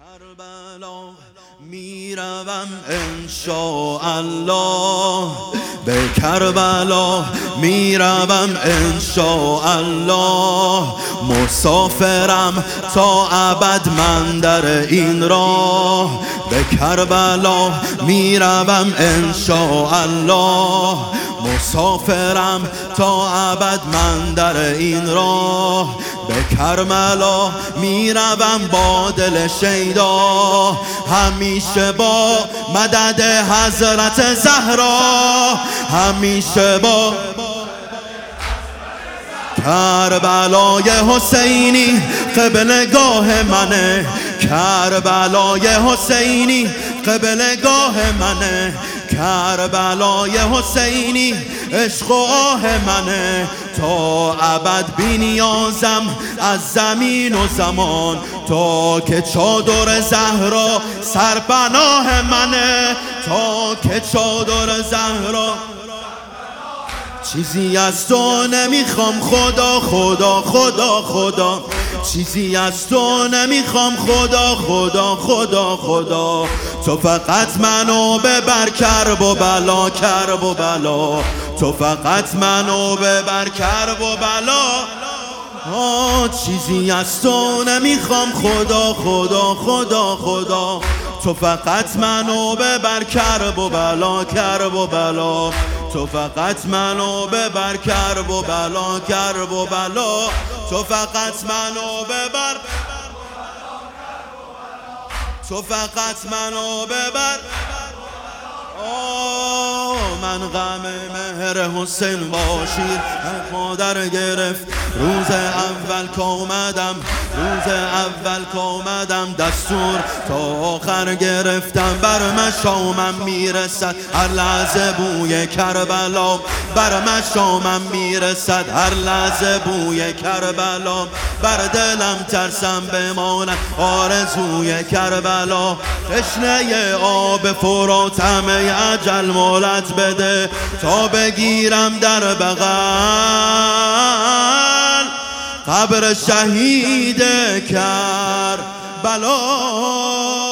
کربلا می‌روم الله به کربلا می‌روم الله مسافرم تا ابد من در این راه. به کربلا می‌روم الله مسافرم تا ابد من در این راه. به کرملا می‌روم با دل شیدا. همیشه با مدد حضرت زهرا. همیشه با کربلای حسینی قبلگاه منه. کربلای حسینی قبلگاه منه. کربلای حسینی عشق و آه منه. تا ابد بینیازم از زمین و زمان. تا که چادر زهرا سرپناه منه. تا که چادر زهرا چیزی از تو نمی‌خوام. خدا خدا خدا خدا. چیزی از تو نمی‌خوام. خدا خدا خدا خدا. تو فقط منو ببر کرب و بلا کرب و بلا. تو فقط منو ببر کرب و بلا. آه چیزی از تو نمی‌خوام. خدا خدا خدا خدا. تو فقط منو ببر کرب و بلا کرب و بلا. تو فقط منو ببر کرب و بلا کرب و بلا. تو فقط منو ببر تو فقط منو ببر. من غم مهر حسین باشیر مادر گرفت. روز اول که اومدم روز اول که اومدم دستور. تا آخر گرفتم بر مشامم می‌رسد. هر لحظه بوی کربلا بر مشامم می‌رسد. هر لحظه بوی کربلا بر دلم ترسم بمانم آرزوی کربلا تشنه آب فرات همه عجل مولت بده تا بگیرم در بغل. قبر شهید کر. بلا.